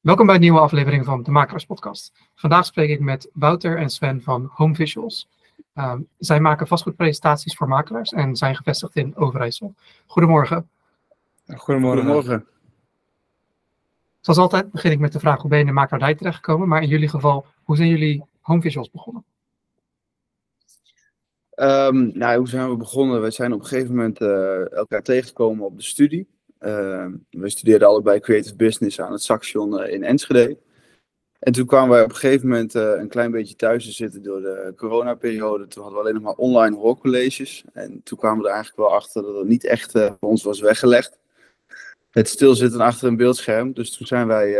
Welkom bij een nieuwe aflevering van de Makelaars Podcast. Vandaag spreek ik met Wouter en Sven van Home Visuals. Um, zij maken vastgoedpresentaties voor makelaars en zijn gevestigd in Overijssel. Goedemorgen. Goedemorgen. Goedemorgen. Zoals altijd begin ik met de vraag hoe ben je in de makelaardij terechtgekomen, maar in jullie geval, hoe zijn jullie Home Visuals begonnen? Um, nou, hoe zijn we begonnen? We zijn op een gegeven moment uh, elkaar tegengekomen op de studie. Uh, we studeerden allebei creative business aan het Saxion uh, in Enschede. En toen kwamen wij op een gegeven moment uh, een klein beetje thuis te zitten door de coronaperiode. Toen hadden we alleen nog maar online hoorcolleges. En toen kwamen we er eigenlijk wel achter dat het niet echt voor ons was weggelegd. Het stilzitten achter een beeldscherm. Dus toen zijn wij,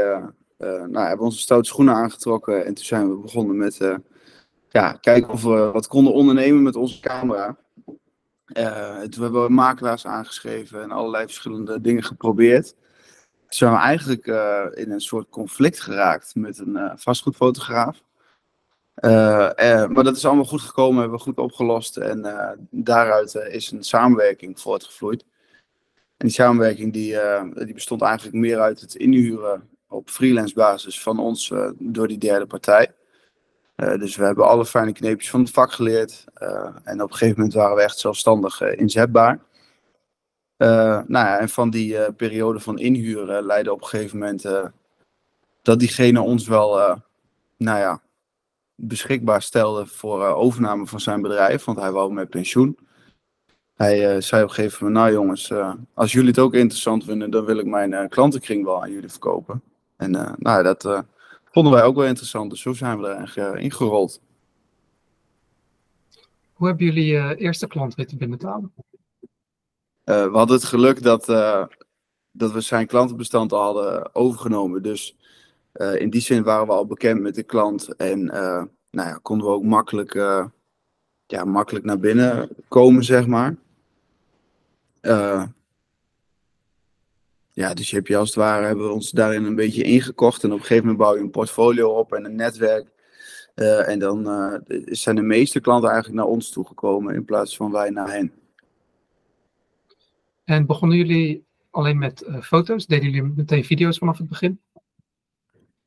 nou, hebben onze stoute schoenen aangetrokken. En toen zijn we begonnen met ja, kijken of we wat konden ondernemen met onze camera. Uh, toen hebben we makelaars aangeschreven en allerlei verschillende dingen geprobeerd. Toen zijn we eigenlijk uh, in een soort conflict geraakt met een uh, vastgoedfotograaf. maar dat is allemaal goed gekomen, hebben we goed opgelost en daaruit is een samenwerking voortgevloeid. En die samenwerking die, die bestond eigenlijk meer uit het inhuren op freelance basis van ons door die derde partij. Uh, dus we hebben alle fijne kneepjes van het vak geleerd. Uh, en op een gegeven moment waren we echt zelfstandig uh, inzetbaar. nou ja, en van die periode van inhuren leidde op een gegeven moment dat diegene ons wel nou ja, beschikbaar stelde voor overname van zijn bedrijf. Want hij wou met pensioen. Hij zei op een gegeven moment, nou jongens, als jullie het ook interessant vinden, dan wil ik mijn klantenkring wel aan jullie verkopen. En nou, dat vonden wij ook wel interessant. Dus zo zijn we er eigenlijk uh, ingerold. Hoe hebben jullie je uh, eerste klant weten binnen te halen? Uh, we hadden het geluk dat, dat we zijn klantenbestand al hadden overgenomen. Dus in die zin waren we al bekend met de klant. En nou ja, konden we ook makkelijk, ja, makkelijk naar binnen komen, zeg maar. Ja, dus je hebt je als het ware, hebben we ons daarin een beetje ingekocht. En op een gegeven moment bouw je een portfolio op en een netwerk. Uh, en dan uh, zijn de meeste klanten eigenlijk naar ons toegekomen in plaats van wij naar hen. En begonnen jullie alleen met uh, foto's? Deden jullie meteen video's vanaf het begin?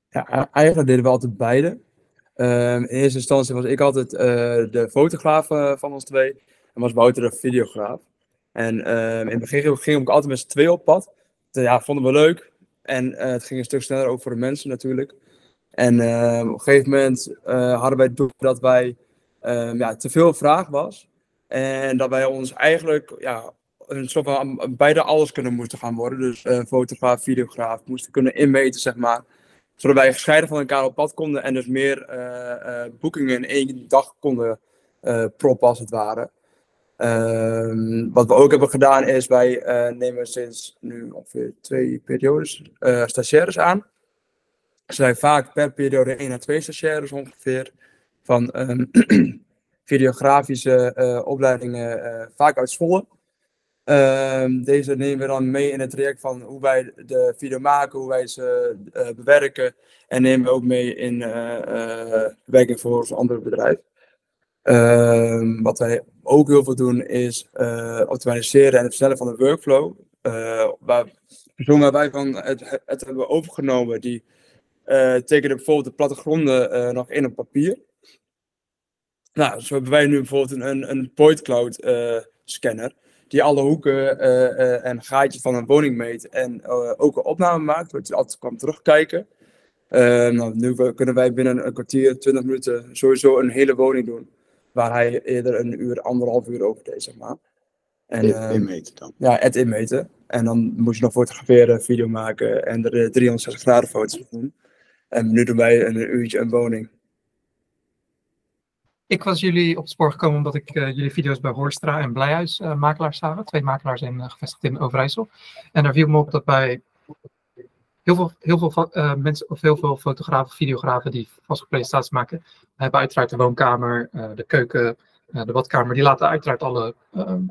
Ja, eigenlijk deden we altijd beide. Ehm, in eerste instantie was ik altijd de fotograaf van ons twee. En was Wouter de videograaf. En ehm, in het begin ging ik altijd met z'n twee op pad ja, vonden we leuk. En uh, het ging een stuk sneller ook voor de mensen natuurlijk. En uh, op een gegeven moment hadden wij door dat wij ehm, ja, te veel vraag was. En dat wij ons eigenlijk ja, een soort van beide alles kunnen moesten gaan worden. Dus fotograaf, videograaf, moesten kunnen inmeten, zeg maar. Zodat wij gescheiden van elkaar op pad konden en dus meer boekingen in één dag konden proppen als het ware. Um, wat we ook hebben gedaan is, wij uh, nemen sinds nu ongeveer twee periodes uh, stagiaires aan. Er zijn vaak per periode één à twee stagiaires ongeveer van um, videografische uh, opleidingen, vaak uit Zwolle. Um, deze nemen we dan mee in het traject van hoe wij de video maken, hoe wij ze bewerken. En nemen we ook mee in werking voor ons andere bedrijf. Uh, wat wij ook heel veel doen is uh, optimaliseren en het versnellen van de workflow. Uh, waar personen wij van het, het hebben overgenomen, die uh, tekenen bijvoorbeeld de plattegronden nog in op papier. Nou, zo hebben wij nu bijvoorbeeld een, een point cloud scanner die alle hoeken en gaatjes van een woning meet en ook een opname maakt, waar je altijd kan terugkijken. nou, nu kunnen wij binnen een kwartier, 20 minuten sowieso een hele woning doen waar hij eerder een uur, anderhalf uur over deed, zeg maar. En, uh, inmeten dan? Ja, het inmeten. En dan moet je nog fotograferen, video maken en er 360 graden foto's doen. En nu doen wij een uurtje een woning. Ik was jullie op het spoor gekomen omdat ik uh, jullie video's bij Horstra en Blijhuis uh, makelaars zagen. Twee makelaars in, uh, gevestigd in Overijssel. En daar viel me op dat bij heel veel, heel veel uh, mensen, of heel veel fotografen, videografen die vaste presentaties maken, hebben uiteraard de woonkamer, uh, de keuken, uh, de badkamer. Die laten uiteraard alle, ehm,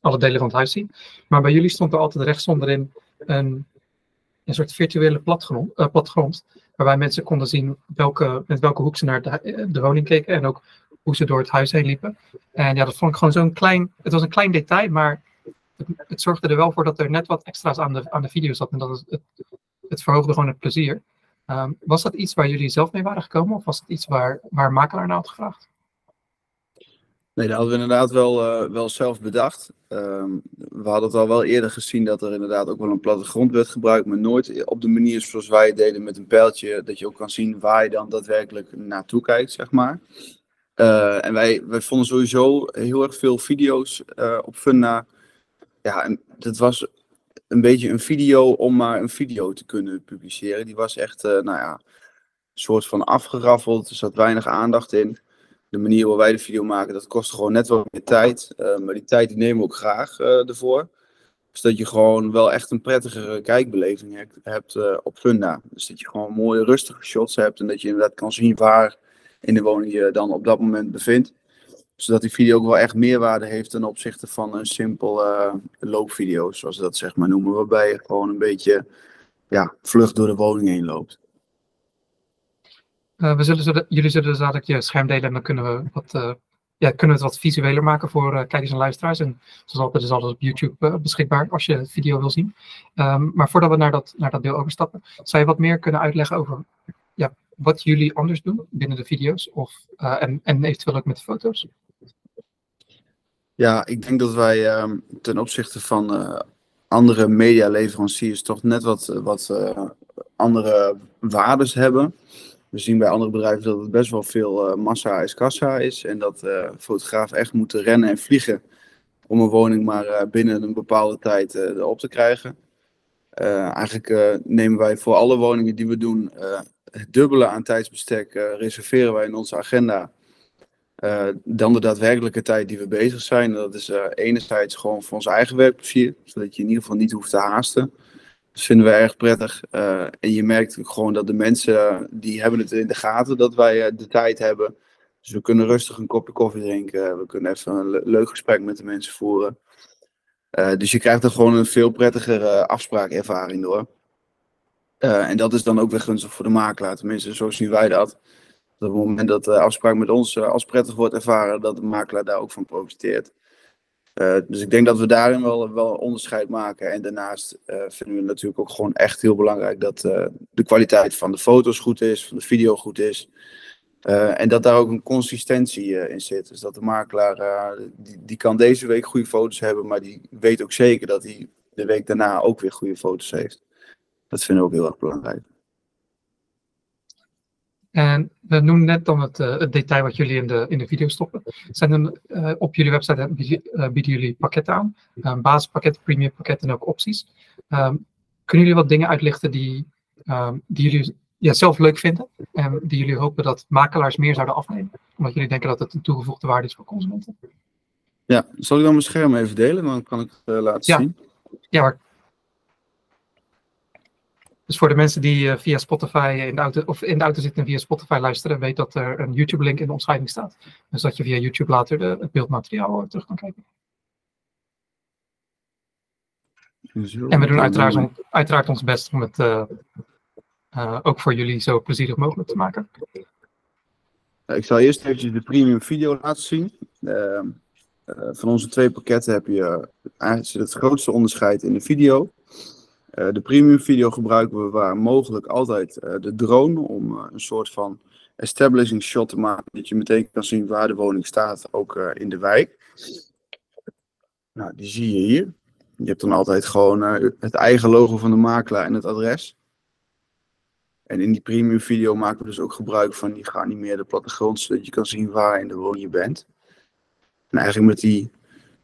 alle delen van het huis zien. Maar bij jullie stond er altijd rechts onderin een, een soort virtuele platgrond, platgrond, waarbij mensen konden zien welke, met welke hoek ze naar de, woning keken en ook hoe ze door het huis heen liepen. En ja, dat vond ik gewoon zo'n klein, het was een klein detail, maar het, het, zorgde er wel voor dat er net wat extra's aan de, aan de video zat. En dat het verhoogde gewoon het plezier. Ehm, was dat iets waar jullie zelf mee waren gekomen of was het iets waar, waar makelaar naar had gevraagd? Nee, dat hadden we inderdaad wel, eh, wel zelf bedacht. Ehm, we hadden het al wel eerder gezien dat er inderdaad ook wel een plattegrond werd gebruikt, maar nooit op de manier zoals wij het deden met een pijltje, dat je ook kan zien waar je dan daadwerkelijk naartoe kijkt, zeg maar. Eh, en wij, vonden sowieso heel erg veel video's uh, op Funda. Ja, en dat was een beetje een video om maar een video te kunnen publiceren. Die was echt, nou ja, een soort van afgeraffeld. Er zat weinig aandacht in de manier waarop wij de video maken, dat kost gewoon net wat meer tijd. Uh, maar die tijd die nemen we ook graag uh, ervoor. Dus je gewoon wel echt een prettigere kijkbeleving hebt, op Funda. Dus dat je gewoon mooie rustige shots hebt en dat je inderdaad kan zien waar in de woning je dan op dat moment bevindt. Zodat die video ook wel echt meerwaarde heeft ten opzichte van een simpel loopvideo, zoals we dat zeg maar noemen. Waarbij je gewoon een beetje ja, vlug door de woning heen loopt. Uh, we zullen, jullie zullen dus dadelijk je scherm delen en dan kunnen we, wat, uh, ja, kunnen we het wat visueler maken voor uh, kijkers en luisteraars. En zoals altijd is alles op YouTube beschikbaar als je het video wil zien. Um, maar voordat we naar dat, naar dat deel overstappen, zou je wat meer kunnen uitleggen over ja, wat jullie anders doen binnen de video's of, en, en eventueel ook met de foto's? Ja, ik denk dat wij um, ten opzichte van andere medialeveranciers toch net wat, wat andere waardes hebben. We zien bij andere bedrijven dat het best wel veel uh, massa is kassa is. En dat uh, fotografen echt moeten rennen en vliegen om een woning maar uh, binnen een bepaalde tijd erop te krijgen. eigenlijk nemen wij voor alle woningen die we doen het dubbele aan tijdsbestek reserveren wij in onze agenda. Dan de daadwerkelijke tijd die we bezig zijn. Dat is enerzijds gewoon voor ons eigen werkplezier, zodat je in ieder geval niet hoeft te haasten. Dat vinden we erg prettig. Uh, en je merkt gewoon dat de mensen, die hebben het in de gaten dat wij de tijd hebben. Dus we kunnen rustig een kopje koffie drinken. We kunnen even een leuk gesprek met de mensen voeren. Dus je krijgt er gewoon een veel prettigere afspraakervaring door. en dat is dan ook weer gunstig voor de makelaar. Tenminste, zo zien wij dat. Op het moment dat de afspraak met ons als prettig wordt ervaren, dat de makelaar daar ook van profiteert. Uh, dus ik denk dat we daarin wel, wel onderscheid maken. En daarnaast uh, vinden we natuurlijk ook gewoon echt heel belangrijk dat de kwaliteit van de foto's goed is, van de video goed is. en dat daar ook een consistentie in zit. Dus dat de makelaar, die kan deze week goede foto's hebben, maar die weet ook zeker dat hij de week daarna ook weer goede foto's heeft. Dat vinden we ook heel erg belangrijk. En we noemen net dan het, uh, het, detail wat jullie in de, in de video stoppen. Zijn er, uh, op jullie website bieden, uh, bieden jullie pakketten aan. Um, basispakket, premium pakket en ook opties. Um, kunnen jullie wat dingen uitlichten die, um, die jullie ja, zelf leuk vinden? En die jullie hopen dat makelaars meer zouden afnemen? Omdat jullie denken dat het een toegevoegde waarde is voor consumenten? Ja, zal ik dan mijn scherm even delen? Dan kan ik het laten ja. zien. Ja, maar dus voor de mensen die uh, via Spotify in de, auto, of in de auto zitten en via Spotify luisteren, weet dat er een YouTube-link in de omschrijving staat. Dus dat je via YouTube later de, het beeldmateriaal terug kan kijken. En we doen uiteraard, on, uiteraard, ons best om het ook voor jullie zo plezierig mogelijk te maken. Ik zal eerst even de premium video laten zien. Ehm, van onze twee pakketten heb je het grootste onderscheid in de video. Uh, de premium video gebruiken we waar mogelijk altijd uh, de drone om uh, een soort van establishing shot te maken. Dat je meteen kan zien waar de woning staat, ook in de wijk. Nou, die zie je hier. Je hebt dan altijd gewoon het eigen logo van de makelaar en het adres. En in die premium video maken we dus ook gebruik van die geanimeerde plattegrond, zodat je kan zien waar in de woning je bent. En eigenlijk met, die,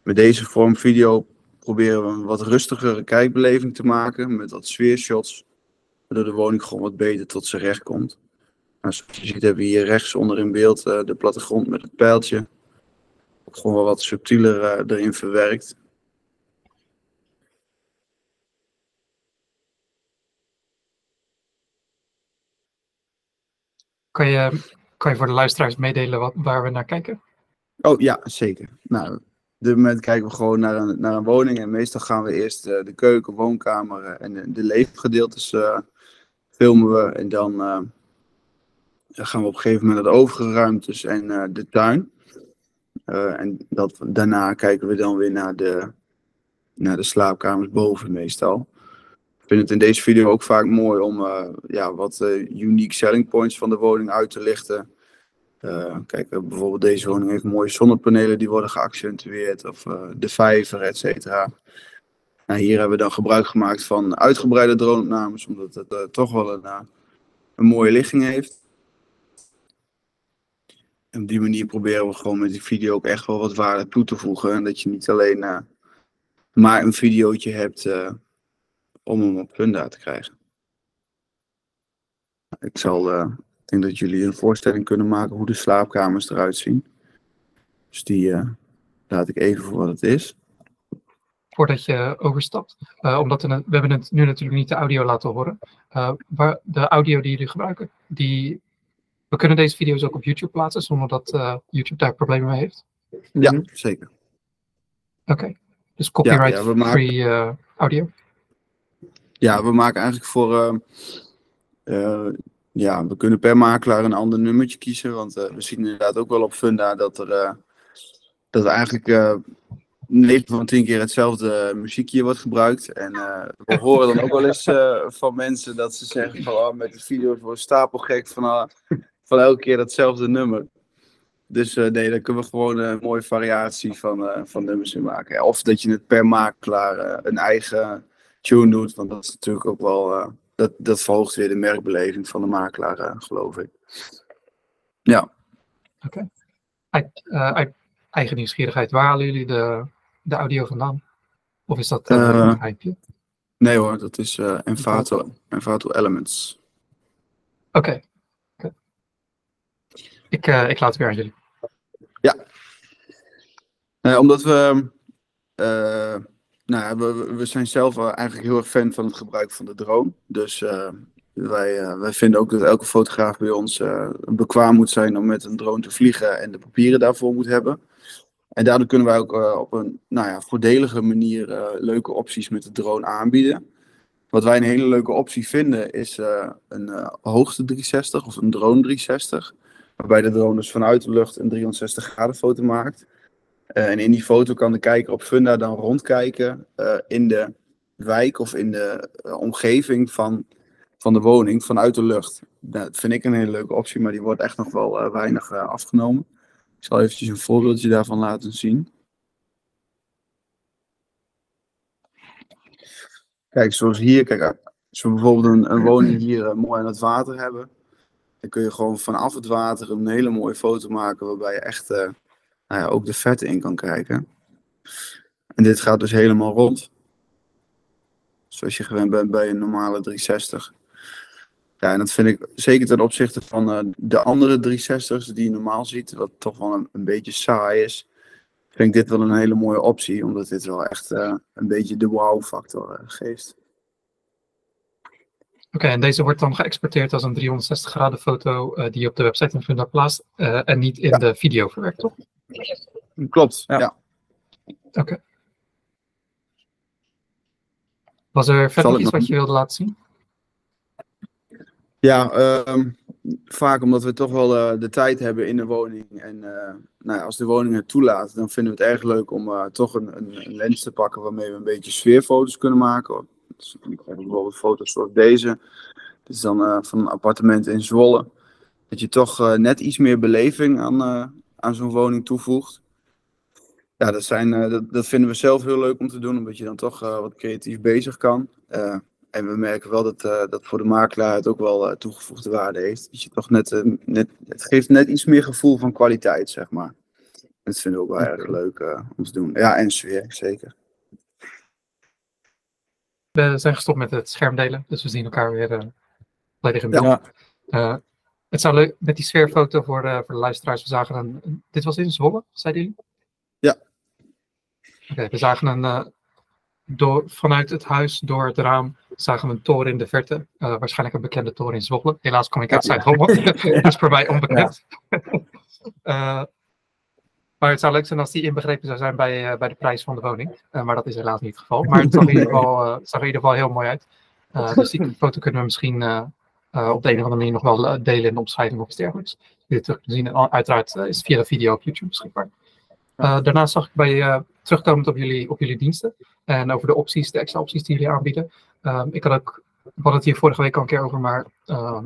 met deze vorm video proberen we een wat rustigere kijkbeleving te maken met wat sfeershots, waardoor de woning gewoon wat beter tot zijn recht komt. Nou, zoals je ziet hebben we hier rechts onder in beeld uh, de plattegrond met het pijltje. Ook gewoon wel wat subtieler uh, erin verwerkt. Kan je, kan je voor de luisteraars meedelen wat, waar we naar kijken? Oh ja, zeker. Nou, dit moment kijken we gewoon naar een, naar een woning. En meestal gaan we eerst uh, de keuken, woonkamer en de, de leefgedeeltes uh, filmen we. En dan uh, gaan we op een gegeven moment naar de overige ruimtes en de tuin. en dat, daarna kijken we dan weer naar de, naar de slaapkamers boven meestal. Ik vind het in deze video ook vaak mooi om uh, ja, wat unique selling points van de woning uit te lichten. Kijk, bijvoorbeeld deze woning heeft mooie zonnepanelen die worden geaccentueerd. Of de vijver, et cetera. Nou, hier hebben we dan gebruik gemaakt van uitgebreide droneopnames, omdat het toch wel een, een mooie ligging heeft. En op die manier proberen we gewoon met die video ook echt wel wat waarde toe te voegen. En dat je niet alleen uh, maar een videootje hebt uh, om hem op Funda te krijgen. Ik zal, uh, ik denk dat jullie een voorstelling kunnen maken hoe de slaapkamers eruit zien. Dus die laat ik even voor wat het is. Voordat je overstapt, omdat we, we hebben het nu natuurlijk niet de audio laten horen. waar de audio die jullie gebruiken, die we kunnen deze video's ook op YouTube plaatsen zonder dat YouTube daar problemen mee heeft. Ja, zeker. Oké, dus copyright-free audio. Ja, we maken eigenlijk voor. Ja, we kunnen per makelaar een ander nummertje kiezen. Want we zien inderdaad ook wel op Funda dat er. dat er eigenlijk 9 van 10 keer hetzelfde muziekje wordt gebruikt. En we horen dan ook wel eens van mensen dat ze zeggen van oh, met de video's wordt stapelgek van van elke keer datzelfde nummer. Dus nee, daar kunnen we gewoon een mooie variatie van, van nummers in maken. Of dat je het per makelaar een eigen tune doet. Want dat is natuurlijk ook wel. Dat, dat verhoogt weer de merkbeleving van de makelaar, geloof ik. Ja. Oké. Okay. eigen nieuwsgierigheid, waar halen jullie de, de audio vandaan? Of is dat een hype? Nee hoor, dat is Envato, Envato Elements. Oké. Ik, uh, ik laat het weer aan jullie. Ja. Uh, omdat we, uh, nou, we, we zijn zelf eigenlijk heel erg fan van het gebruik van de drone. Dus wij, wij vinden ook dat elke fotograaf bij ons bekwaam moet zijn om met een drone te vliegen en de papieren daarvoor moet hebben. En daardoor kunnen wij ook op een nou ja, voordelige manier leuke opties met de drone aanbieden. Wat wij een hele leuke optie vinden is een hoogte 360 of een drone 360. Waarbij de drone dus vanuit de lucht een 360 graden foto maakt. Uh, en in die foto kan de kijker op Funda dan rondkijken uh, in de wijk of in de uh, omgeving van, van de woning vanuit de lucht. Dat vind ik een hele leuke optie, maar die wordt echt nog wel weinig afgenomen. Ik zal eventjes een voorbeeldje daarvan laten zien. Kijk, zoals hier, kijk, als we bijvoorbeeld een, woning hier mooi aan het water hebben, dan kun je gewoon vanaf het water een hele mooie foto maken waarbij je echt nou ja, ook de vet in kan kijken. En dit gaat dus helemaal rond. Zoals je gewend bent bij een normale 360. Ja, en dat vind ik zeker ten opzichte van uh, de andere 360's die je normaal ziet, wat toch wel een, een, beetje saai is. Vind ik dit wel een hele mooie optie, omdat dit wel echt uh, een beetje de wow-factor geeft. Oké, en deze wordt dan geëxporteerd als een 360 graden foto uh, die je op de website van Funda plaatst uh, en niet in ja. de video verwerkt, toch? Klopt, ja. ja. Oké. Okay. Was er verder iets wat je wilde laten zien? Ja, uh, vaak omdat we toch wel uh, de tijd hebben in de woning. En nou ja, als de woning het toelaat, dan vinden we het erg leuk om toch een, een, een, lens te pakken waarmee we een beetje sfeerfoto's kunnen maken. Dus ik heb bijvoorbeeld foto's zoals deze. Dit is dan uh, van een appartement in Zwolle. Dat je toch uh, net iets meer beleving aan, uh, aan zo'n woning toevoegt. Ja, dat, zijn, dat, dat, vinden we zelf heel leuk om te doen, omdat je dan toch wat creatief bezig kan. en we merken wel dat, dat voor de makelaar het ook wel toegevoegde waarde heeft. Dat je toch net, net, het geeft net iets meer gevoel van kwaliteit, zeg maar. Dat vinden we ook wel erg leuk om te doen. Ja, en sfeer, zeker. We zijn gestopt met het schermdelen, dus we zien elkaar weer uh, volledig in beeld. Ja. Uh, het zou leuk, met die sfeerfoto voor, uh, voor de luisteraars, we zagen een, dit was in Zwolle, zeiden jullie? Ja. Oké, okay, we zagen een, door, vanuit het huis, door het raam, zagen we een toren in de verte. waarschijnlijk een bekende toren in Zwolle. Helaas kom ik uit Zuid-Holland, dus voor mij onbekend. Ja. Maar het zou leuk zijn als die inbegrepen zou zijn bij, uh, bij de prijs van de woning. Uh, maar dat is helaas niet het geval. Maar het zag, in ieder geval, uh, zag in ieder geval heel mooi uit. dus die foto kunnen we misschien op de een of andere manier nog wel delen in de omschrijving of iets dergelijks. Jullie terug te zien. Uiteraard is het via de video op YouTube beschikbaar. daarnaast zag ik bij terugkomend op jullie, op jullie diensten en over de opties, de extra opties die jullie aanbieden. Ehm, ik had ook, we hadden het hier vorige week al een keer over, maar uh,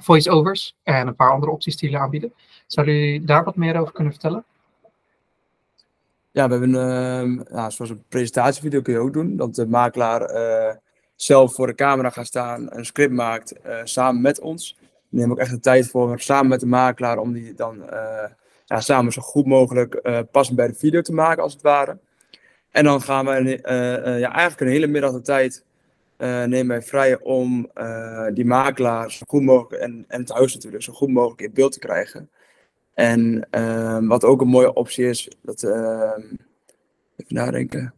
voice-overs en een paar andere opties die jullie aanbieden. Zouden jullie daar wat meer over kunnen vertellen? Ja, we hebben uh, nou, zoals een presentatievideo kun je ook doen. Dat de makelaar uh, zelf voor de camera gaat staan, een script maakt uh, samen met ons. We nemen ook echt de tijd voor samen met de makelaar om die dan uh, ja, samen zo goed mogelijk passend bij de video te maken als het ware. En dan gaan we ja, eigenlijk een hele middag de tijd nemen wij vrij om die makelaar zo goed mogelijk en, en het huis natuurlijk zo goed mogelijk in beeld te krijgen. En uh, wat ook een mooie optie is, dat, uh, even nadenken.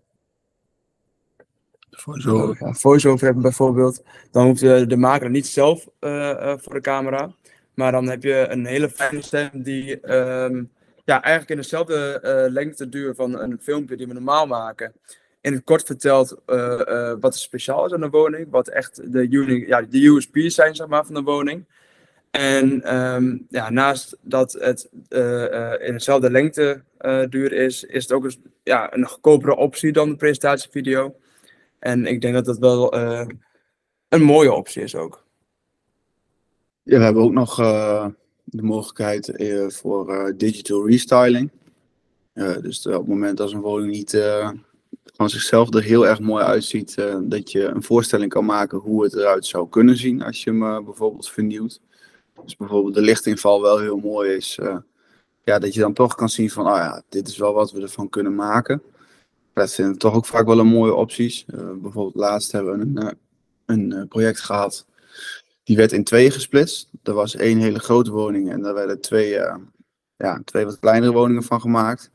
Voice-over. Ja, voice-over hebben bijvoorbeeld. Dan hoeft de, de maker niet zelf uh, voor de camera. Maar dan heb je een hele fijne stem die um, ja, eigenlijk in dezelfde lengte duur van een filmpje die we normaal maken. In het kort vertelt wat er speciaal is aan de woning. Wat echt de, ja, de USP's zijn zeg maar, van de woning. En um, ja, naast dat het uh, uh, in dezelfde lengte uh, duur is, is het ook een, ja, een goedkopere optie dan de presentatievideo. En ik denk dat dat wel een mooie optie is ook. Ja, we hebben ook nog de mogelijkheid voor digital restyling. dus op het moment als een woning niet van zichzelf er heel erg mooi uitziet, dat je een voorstelling kan maken hoe het eruit zou kunnen zien als je hem bijvoorbeeld vernieuwt. Dus bijvoorbeeld de lichtinval wel heel mooi is. Uh, ja, dat je dan toch kan zien van, oh ja, dit is wel wat we ervan kunnen maken. Dat zijn toch ook vaak wel een mooie opties. Uh, bijvoorbeeld laatst hebben we een, uh, een project gehad. Die werd in twee gesplitst. Er was één hele grote woning en daar werden twee, ja, twee wat kleinere woningen van gemaakt.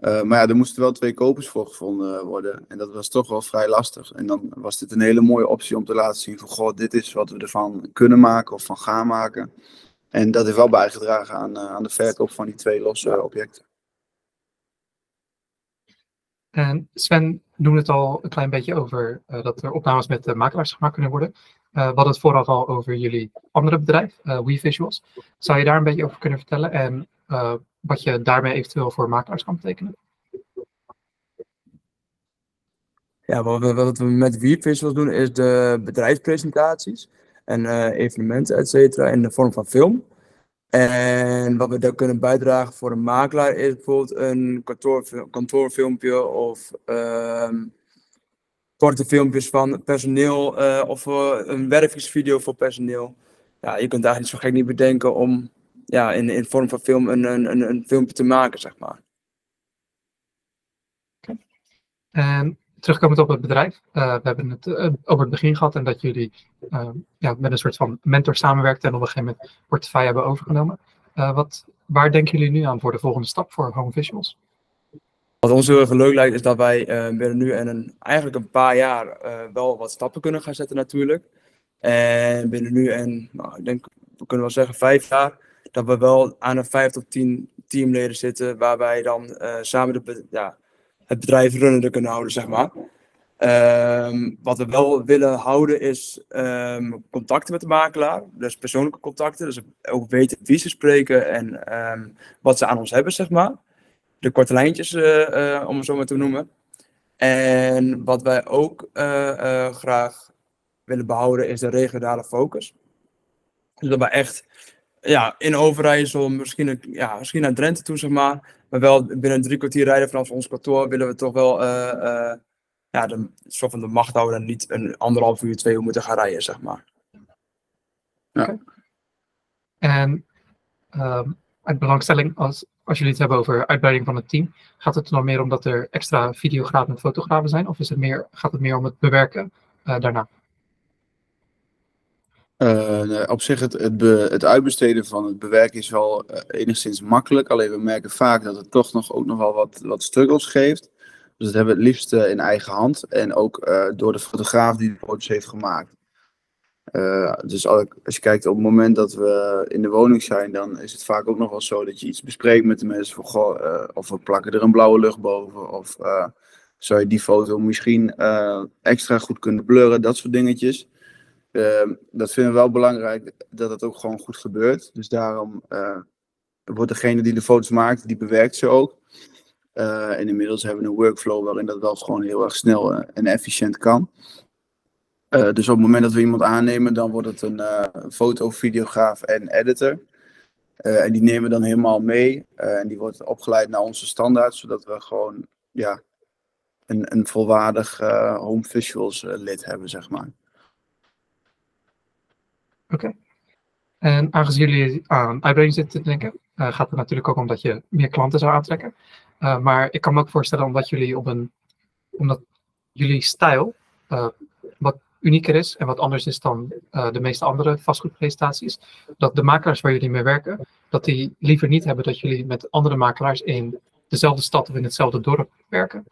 Uh, maar ja, er moesten wel twee kopers voor gevonden worden. En dat was toch wel vrij lastig. En dan was dit een hele mooie optie om te laten zien van... Goh, dit is wat we ervan kunnen maken of van gaan maken. En dat heeft wel bijgedragen aan, uh, aan de verkoop van die twee losse objecten. En Sven noemde het al een klein beetje over dat er opnames met de makelaars gemaakt kunnen worden. we hadden het vooraf al over jullie andere bedrijf, WeVisuals. Zou je daar een beetje over kunnen vertellen? En wat je daarmee eventueel voor makelaars kan betekenen? Ja, wat we, met WeVisuals doen is de bedrijfspresentaties en uh, evenementen, et cetera, in de vorm van film. En wat we daar kunnen bijdragen voor een makelaar is bijvoorbeeld een kantoor, kantoorfilmpje of korte filmpjes van personeel uh, of uh, een wervingsvideo voor personeel. Ja, je kunt eigenlijk zo gek niet bedenken om ja, in, in vorm van film een, een, een, filmpje te maken, zeg maar. En terugkomend op het bedrijf, uh, we hebben het uh, over het begin gehad en dat jullie uh, ja, met een soort van mentor samenwerkten en op een gegeven moment portefeuille hebben overgenomen. wat, waar denken jullie nu aan voor de volgende stap voor Home Visuals? Wat ons heel erg leuk lijkt is dat wij binnen nu en een, eigenlijk een paar jaar wel wat stappen kunnen gaan zetten natuurlijk. En binnen nu en, nou, ik denk, we kunnen wel zeggen vijf jaar, dat we wel aan een vijf tot tien teamleden zitten, waarbij dan uh, samen de, ja, het bedrijf runnende kunnen houden, zeg maar. Um, wat we wel willen houden is um, contacten met de makelaar, dus persoonlijke contacten, dus ook weten wie ze spreken en um, wat ze aan ons hebben, zeg maar. De korte lijntjes, uh, uh, om het zo maar te noemen. En wat wij ook graag willen behouden is de regionale focus. Dus dat we echt ja, in Overijssel, misschien, ja, misschien naar Drenthe toe, zeg maar. Maar wel binnen drie kwartier rijden vanaf ons kantoor willen we toch wel uh, uh, ja, de, soort van de macht houden en niet een anderhalf uur, twee uur moeten gaan rijden, zeg maar. Ja. Okay. En um, uit belangstelling, als, als jullie het hebben over uitbreiding van het team, gaat het dan meer om dat er extra videografen en fotografen zijn? Of is het meer, gaat het meer om het bewerken uh, daarna? Uh, op zich, het, het, het, uitbesteden van het bewerken is wel uh, enigszins makkelijk. Alleen we merken vaak dat het toch nog ook nog wel wat, wat struggles geeft. Dus dat hebben we het liefst uh, in eigen hand. En ook door de fotograaf die de foto's heeft gemaakt. dus als, als je kijkt op het moment dat we in de woning zijn, dan is het vaak ook nog wel zo dat je iets bespreekt met de mensen. Van, goh, of we plakken er een blauwe lucht boven. Of zou je die foto misschien extra goed kunnen blurren. Dat soort dingetjes. Uh, dat vinden we wel belangrijk dat het ook gewoon goed gebeurt. Dus daarom uh, wordt degene die de foto's maakt, die bewerkt ze ook. Uh, en inmiddels hebben we een workflow waarin dat wel gewoon heel erg snel en efficiënt kan. Eh, dus op het moment dat we iemand aannemen, dan wordt het een foto, videograaf en editor. En die nemen dan helemaal mee. en die wordt opgeleid naar onze standaard, zodat we gewoon ja, een, een volwaardig home visuals lid hebben, zeg maar. Oké. En aangezien jullie aan uitbreiding zitten te denken, gaat het natuurlijk ook om dat je meer klanten zou aantrekken. maar ik kan me ook voorstellen omdat jullie op een, omdat jullie stijl wat unieker is en wat anders is dan de meeste andere vastgoedpresentaties. Dat de makelaars waar jullie mee werken, dat die liever niet hebben dat jullie met andere makelaars in dezelfde stad of in hetzelfde dorp werken.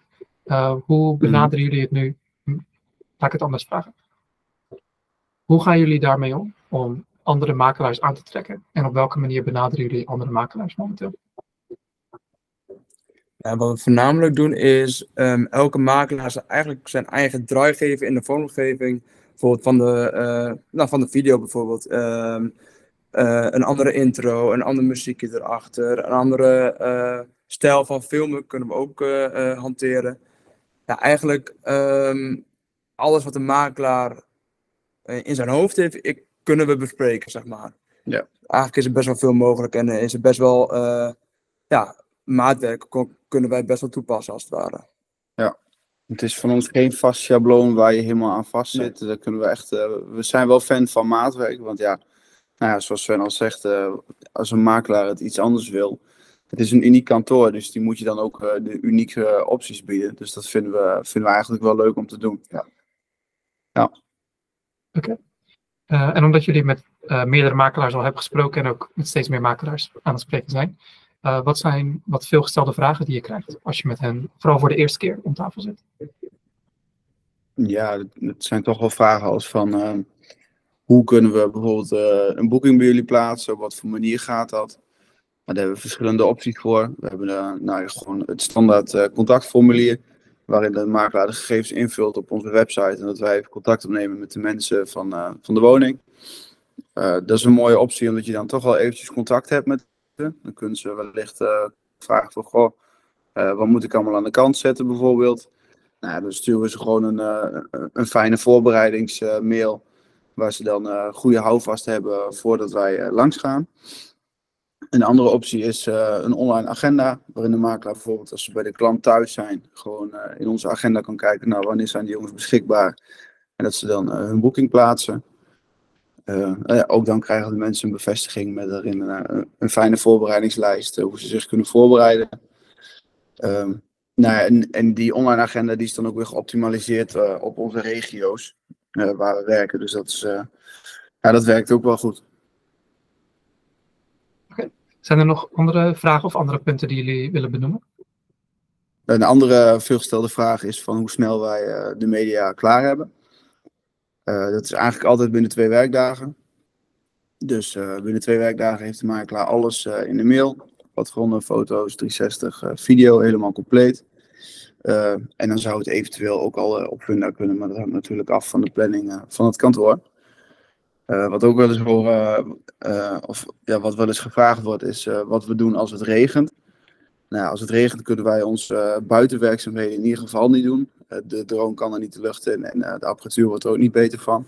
Hoe mhm. benaderen jullie het nu? Hm, laat ik het anders vragen. Hoe gaan jullie daarmee om? Om andere makelaars aan te trekken? En op welke manier benaderen jullie andere makelaars momenteel? Wat we voornamelijk doen is um, elke makelaar eigenlijk zijn eigen draai geven in de vormgeving. Bijvoorbeeld van de, uh, nou, van de video bijvoorbeeld. Um, uh, een andere intro, een ander muziekje erachter, een andere uh, stijl van filmen kunnen we ook hanteren. Ja, eigenlijk um, alles wat de makelaar in zijn hoofd heeft, ik, kunnen we bespreken, zeg maar. Ja. Eigenlijk is er best wel veel mogelijk en is er best wel ja, maatwerk kunnen wij best wel toepassen als het ware. Ja, het is van ons geen vast schabloon waar je helemaal aan vast zit. Nee. kunnen we echt. Uh, we zijn wel fan van maatwerk, want ja, nou ja zoals Sven al zegt, uh, als een makelaar het iets anders wil. Het is een uniek kantoor, dus die moet je dan ook uh, de unieke opties bieden. Dus dat vinden we, vinden we eigenlijk wel leuk om te doen. Ja. ja. Oké. Okay. en omdat jullie met meerdere makelaars al hebben gesproken en ook met steeds meer makelaars aan het spreken zijn, uh, wat zijn wat veelgestelde vragen die je krijgt als je met hen, vooral voor de eerste keer, om tafel zit? Ja, het zijn toch wel vragen als van hoe kunnen we bijvoorbeeld een boeking bij jullie plaatsen? Op wat voor manier gaat dat? Maar daar hebben we verschillende opties voor. We hebben nou, gewoon het standaard contactformulier, waarin de makelaar de gegevens invult op onze website en dat wij contact opnemen met de mensen van, van de woning. dat is een mooie optie, omdat je dan toch wel eventjes contact hebt met dan kunnen ze wellicht uh, vragen van, goh, wat moet ik allemaal aan de kant zetten bijvoorbeeld. Nou, dan sturen we ze gewoon een, een fijne voorbereidingsmail, waar ze dan goede houvast hebben voordat wij langs gaan. Een andere optie is een online agenda, waarin de makelaar bijvoorbeeld als ze bij de klant thuis zijn, gewoon in onze agenda kan kijken, nou wanneer zijn die jongens beschikbaar. En dat ze dan hun boeking plaatsen. Ook dan krijgen de mensen een bevestiging met daarin een, fijne voorbereidingslijst, hoe ze zich kunnen voorbereiden. Uh, nou, en, die online agenda die is dan ook weer geoptimaliseerd op onze regio's waar we werken. Dus dat, is, ja, dat werkt ook wel goed. Zijn er nog andere vragen of andere punten die jullie willen benoemen? Een andere veelgestelde vraag is van hoe snel wij de media klaar hebben. Uh, dat is eigenlijk altijd binnen twee werkdagen. Dus uh, binnen twee werkdagen heeft de makelaar alles in de mail. Platformen, foto's, 360, video, helemaal compleet. en dan zou het eventueel ook al op Funda kunnen, maar dat hangt natuurlijk af van de planning van het kantoor. Wat ook wel eens horen, of ja, wat wel eens gevraagd wordt, is wat we doen als het regent. Nou, als het regent kunnen wij onze buitenwerkzaamheden in ieder geval niet doen. Eh, de drone kan er niet de lucht in en eh, de apparatuur wordt er ook niet beter van.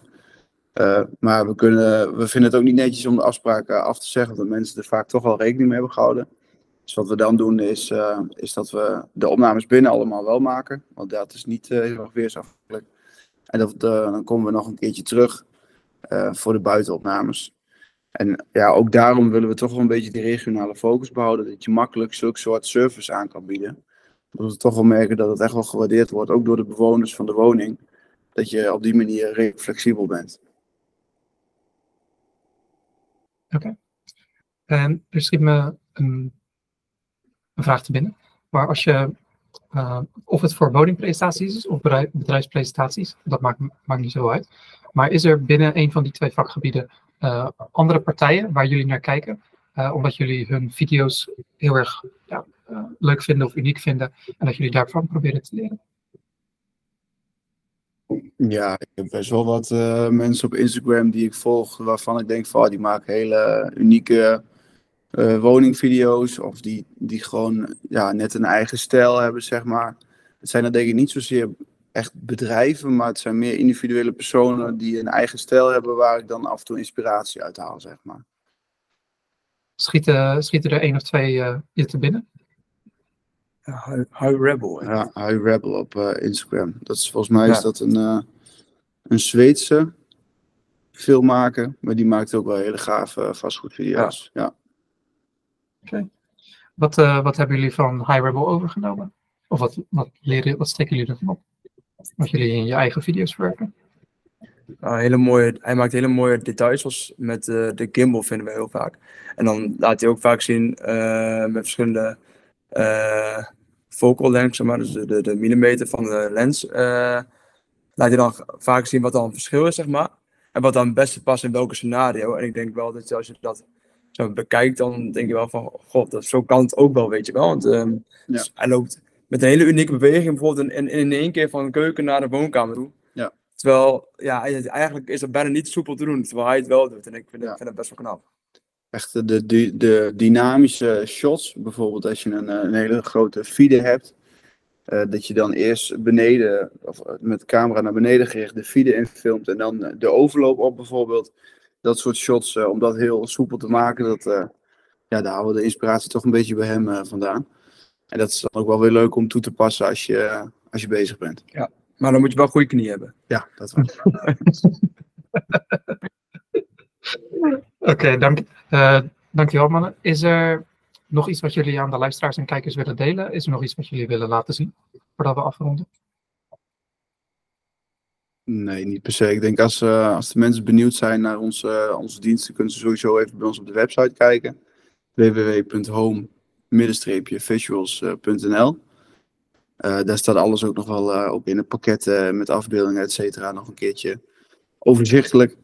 Maar we, kunnen, we vinden het ook niet netjes om de afspraken af te zeggen, omdat mensen er vaak toch al rekening mee hebben gehouden. Dus wat we dan doen is, is dat we de opnames binnen allemaal wel maken, want dat is niet heel erg weersafhankelijk. En dan komen we nog een keertje terug voor de buitenopnames. En ja, ook daarom willen we toch wel een beetje die regionale focus behouden, dat je makkelijk zulke soort service aan kan bieden dat we toch wel merken dat het echt wel gewaardeerd wordt, ook door de bewoners van de woning, dat je op die manier flexibel bent. Oké. En er schiet me een, een, vraag te binnen. Maar als je, uh, of het voor woningpresentaties is of bedrijfspresentaties, dat maakt, maakt niet zo uit. Maar is er binnen een van die twee vakgebieden uh, andere partijen waar jullie naar kijken? Uh, omdat jullie hun video's heel erg ja, uh, leuk vinden of uniek vinden. En dat jullie daarvan proberen te leren. Ja, ik heb best wel wat mensen op Instagram die ik volg, waarvan ik denk van oh, die maken hele unieke woningvideo's. Of die, die gewoon ja, net een eigen stijl hebben, zeg maar. Het zijn er denk ik niet zozeer echt bedrijven, maar het zijn meer individuele personen die een eigen stijl hebben waar ik dan af en toe inspiratie uit haal, zeg maar. Schieten, schieten er één of twee eh je te binnen? Ja, High, Rebel. Ja, High Rebel op eh, Instagram. Dat is volgens mij Ja. is dat een, eh, een Zweedse filmmaker, maar die maakt ook wel hele gave vastgoedvideo's. Ja. Wat, eh, wat hebben jullie van High Rebel overgenomen? Of wat, wat, leren, wat steken jullie ervan op? Wat jullie in je eigen video's verwerken? Nou, hele mooie, hij maakt hele mooie details, zoals met eh, de gimbal vinden we heel vaak. En dan laat hij ook vaak zien eh, met verschillende eh focal lengths, zeg maar, dus de, de, de millimeter van de lens. eh, laat hij dan vaak zien wat dan het verschil is, zeg maar. En wat dan het beste past in welke scenario. En ik denk wel dat als je dat zo bekijkt, dan denk je wel van, god, dat, zo kan het ook wel, weet je wel. Want ehm, dus hij loopt met een hele unieke beweging, bijvoorbeeld in, in, in één keer van de keuken naar de woonkamer toe. Ja. Terwijl, ja, eigenlijk is dat bijna niet soepel te doen, terwijl hij het wel doet. En ik vind, Ja. ik vind dat best wel knap. Echt de, de, de, de dynamische shots, bijvoorbeeld als je een, eh, een hele grote feeder hebt, eh, dat je dan eerst beneden, of eh, met de camera naar beneden gericht, de feeder infilmt en dan eh, de overloop op bijvoorbeeld. Dat soort shots, eh, om dat heel soepel te maken, dat, eh, ja, daar halen we de inspiratie toch een beetje bij hem eh, vandaan. En dat is dan ook wel weer leuk om toe te passen als je, als je bezig bent. Maar dan moet je wel goede knie hebben. Ja, dat wel. Oké, dank, eh, dankjewel mannen. Is er nog iets wat jullie aan de luisteraars en kijkers willen delen? Is er nog iets wat jullie willen laten zien voordat we afronden? Nee, niet per se. Ik denk als, eh, als de mensen benieuwd zijn naar onze, onze diensten, kunnen ze sowieso even bij ons op de website kijken. www.home-visuals.nl Eh, Daar staat alles ook nog wel eh, op in het pakket eh, met afbeeldingen, et cetera, nog een keertje overzichtelijk.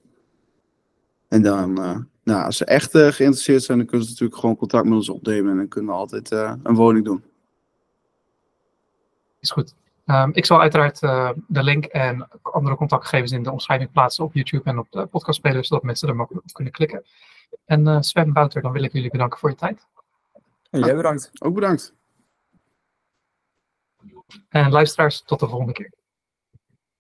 En dan, eh, nou, als ze echt eh, geïnteresseerd zijn, dan kunnen ze natuurlijk gewoon contact met ons opnemen en dan kunnen we altijd eh, een woning doen. Is goed. Ehm, ik zal uiteraard eh, de link en andere contactgegevens in de omschrijving plaatsen op YouTube en op de podcastspeler, zodat mensen er makkelijk op kunnen klikken. En eh Sven Bouter, dan wil ik jullie bedanken voor je tijd. En jij bedankt. Ook bedankt. En luisteraars, tot de volgende keer.